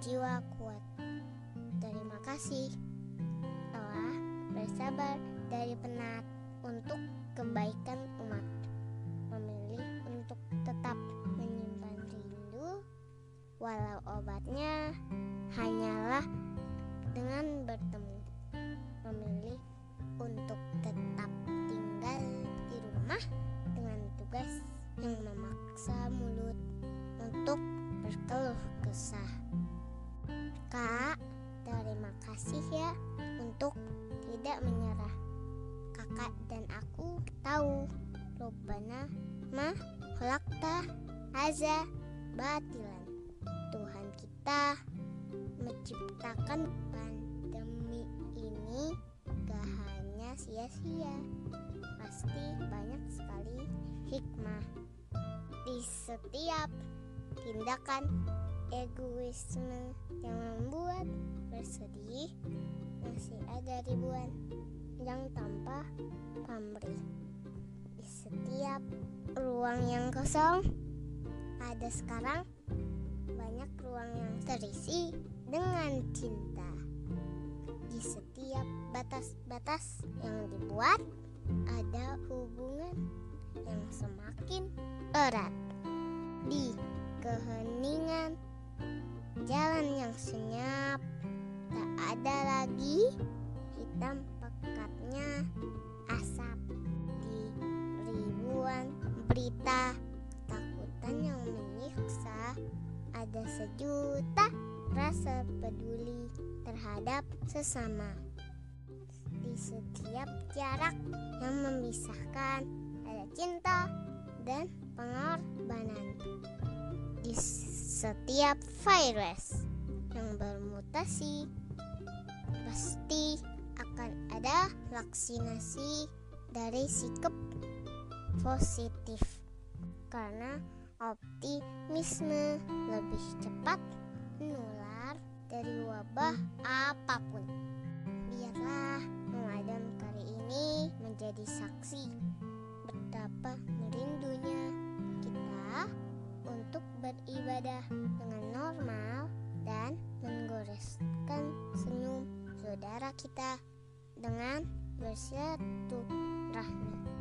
berjiwa kuat. Terima kasih telah bersabar dari penat untuk kebaikan umat. Memilih untuk tetap menyimpan rindu walau obatnya hanyalah dengan bertemu. Memilih untuk tetap tinggal di rumah dengan tugas yang memaksa mulut untuk berkeluh kesah. Kak, terima kasih ya untuk tidak menyerah. Kakak dan aku tahu Robbana ma khalaqta haza batilan. Tuhan kita menciptakan pandemi ini gak hanya sia-sia. Pasti banyak sekali hikmah di setiap tindakan egoisme yang membuat bersedih masih ada ribuan yang tanpa pamrih. Di setiap ruang yang kosong ada sekarang banyak ruang yang terisi dengan cinta. Di setiap batas-batas yang dibuat ada hubungan yang semakin erat. Di keheningan senyap. Tak ada lagi hitam pekatnya. Asap di ribuan. Berita ketakutan yang menyiksa. Ada sejuta rasa peduli terhadap sesama. Di setiap jarak yang memisahkan ada cinta dan pengorbanan. Di setiap virus yang bermutasi pasti akan ada vaksinasi dari sikap positif. Karena optimisme lebih cepat menular dari wabah apa pun. Biarlah Ramadan kali ini menjadi saksi betapa merindunya kita untuk beribadah dengan normal dan menggoreskan senyum saudara kita dengan bersilaturahmi.